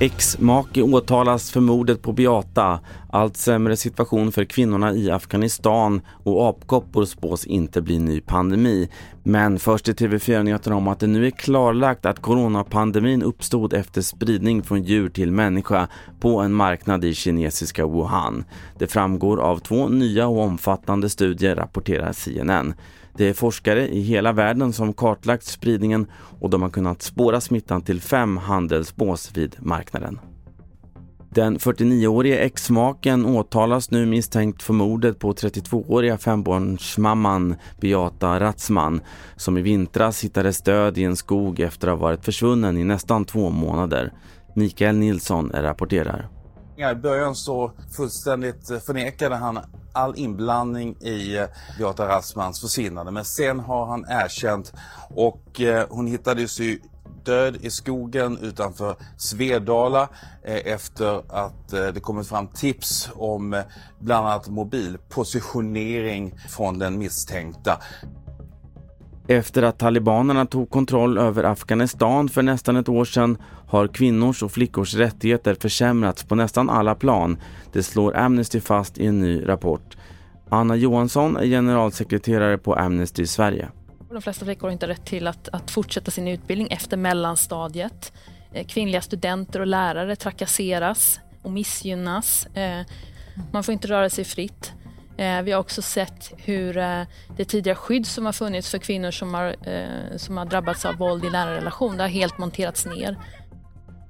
Ex-make åtalas för mordet på Beata. Allt sämre situation för kvinnorna i Afghanistan och apkoppor spås inte bli ny pandemi. Men först i TV4-nyheterna om att det nu är klarlagt att coronapandemin uppstod efter spridning från djur till människa på en marknad i kinesiska Wuhan. Det framgår av två nya och omfattande studier, rapporterar CNN. Det är forskare i hela världen som kartlagt spridningen och de har kunnat spåra smittan till fem handelsbås vid marknaden. Den 49-årige exmaken åtalas nu misstänkt för mordet på 32-åriga fembarnsmamman Beata Ratzman som i vintras hittades död i en skog efter att ha varit försvunnen i nästan två månader. Mikael Nilsson rapporterar. I början så fullständigt förnekade han all inblandning i eh, Beata Rassmans försvinnande. Men sen har han erkänt och eh, hon hittades ju död i skogen utanför Svedala eh, efter att det kommit fram tips om bland annat mobilpositionering från den misstänkta. Efter att talibanerna tog kontroll över Afghanistan för nästan ett år sedan har kvinnors och flickors rättigheter försämrats på nästan alla plan. Det slår Amnesty fast i en ny rapport. Anna Johansson är generalsekreterare på Amnesty Sverige. De flesta flickor har inte rätt till att, att fortsätta sin utbildning efter mellanstadiet. Eh, kvinnliga studenter och lärare trakasseras och missgynnas. Eh, man får inte röra sig fritt. Eh, vi har också sett hur eh, det tidigare skydd som har funnits för kvinnor som har, eh, som har drabbats av våld i nära relation, det har helt monterats ner.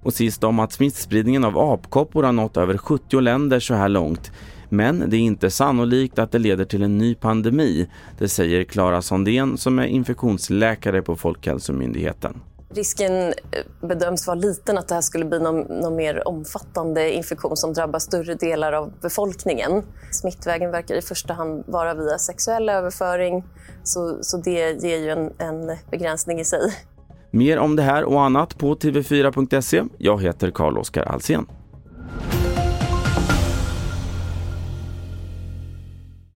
Och sist om att smittspridningen av apkoppor har nått över 70 länder så här långt. Men det är inte sannolikt att det leder till en ny pandemi. Det säger Klara Sondén som är infektionsläkare på Folkhälsomyndigheten. Risken eh, bedöms vara liten att det här skulle bli någon, någon, mer omfattande infektion som drabbar större delar av befolkningen. Smittvägen verkar i första hand vara via sexuell överföring så, så det ger ju en, en begränsning i sig. Mer om det här och annat på tv4.se. Jag heter Carl-Oskar Alsen.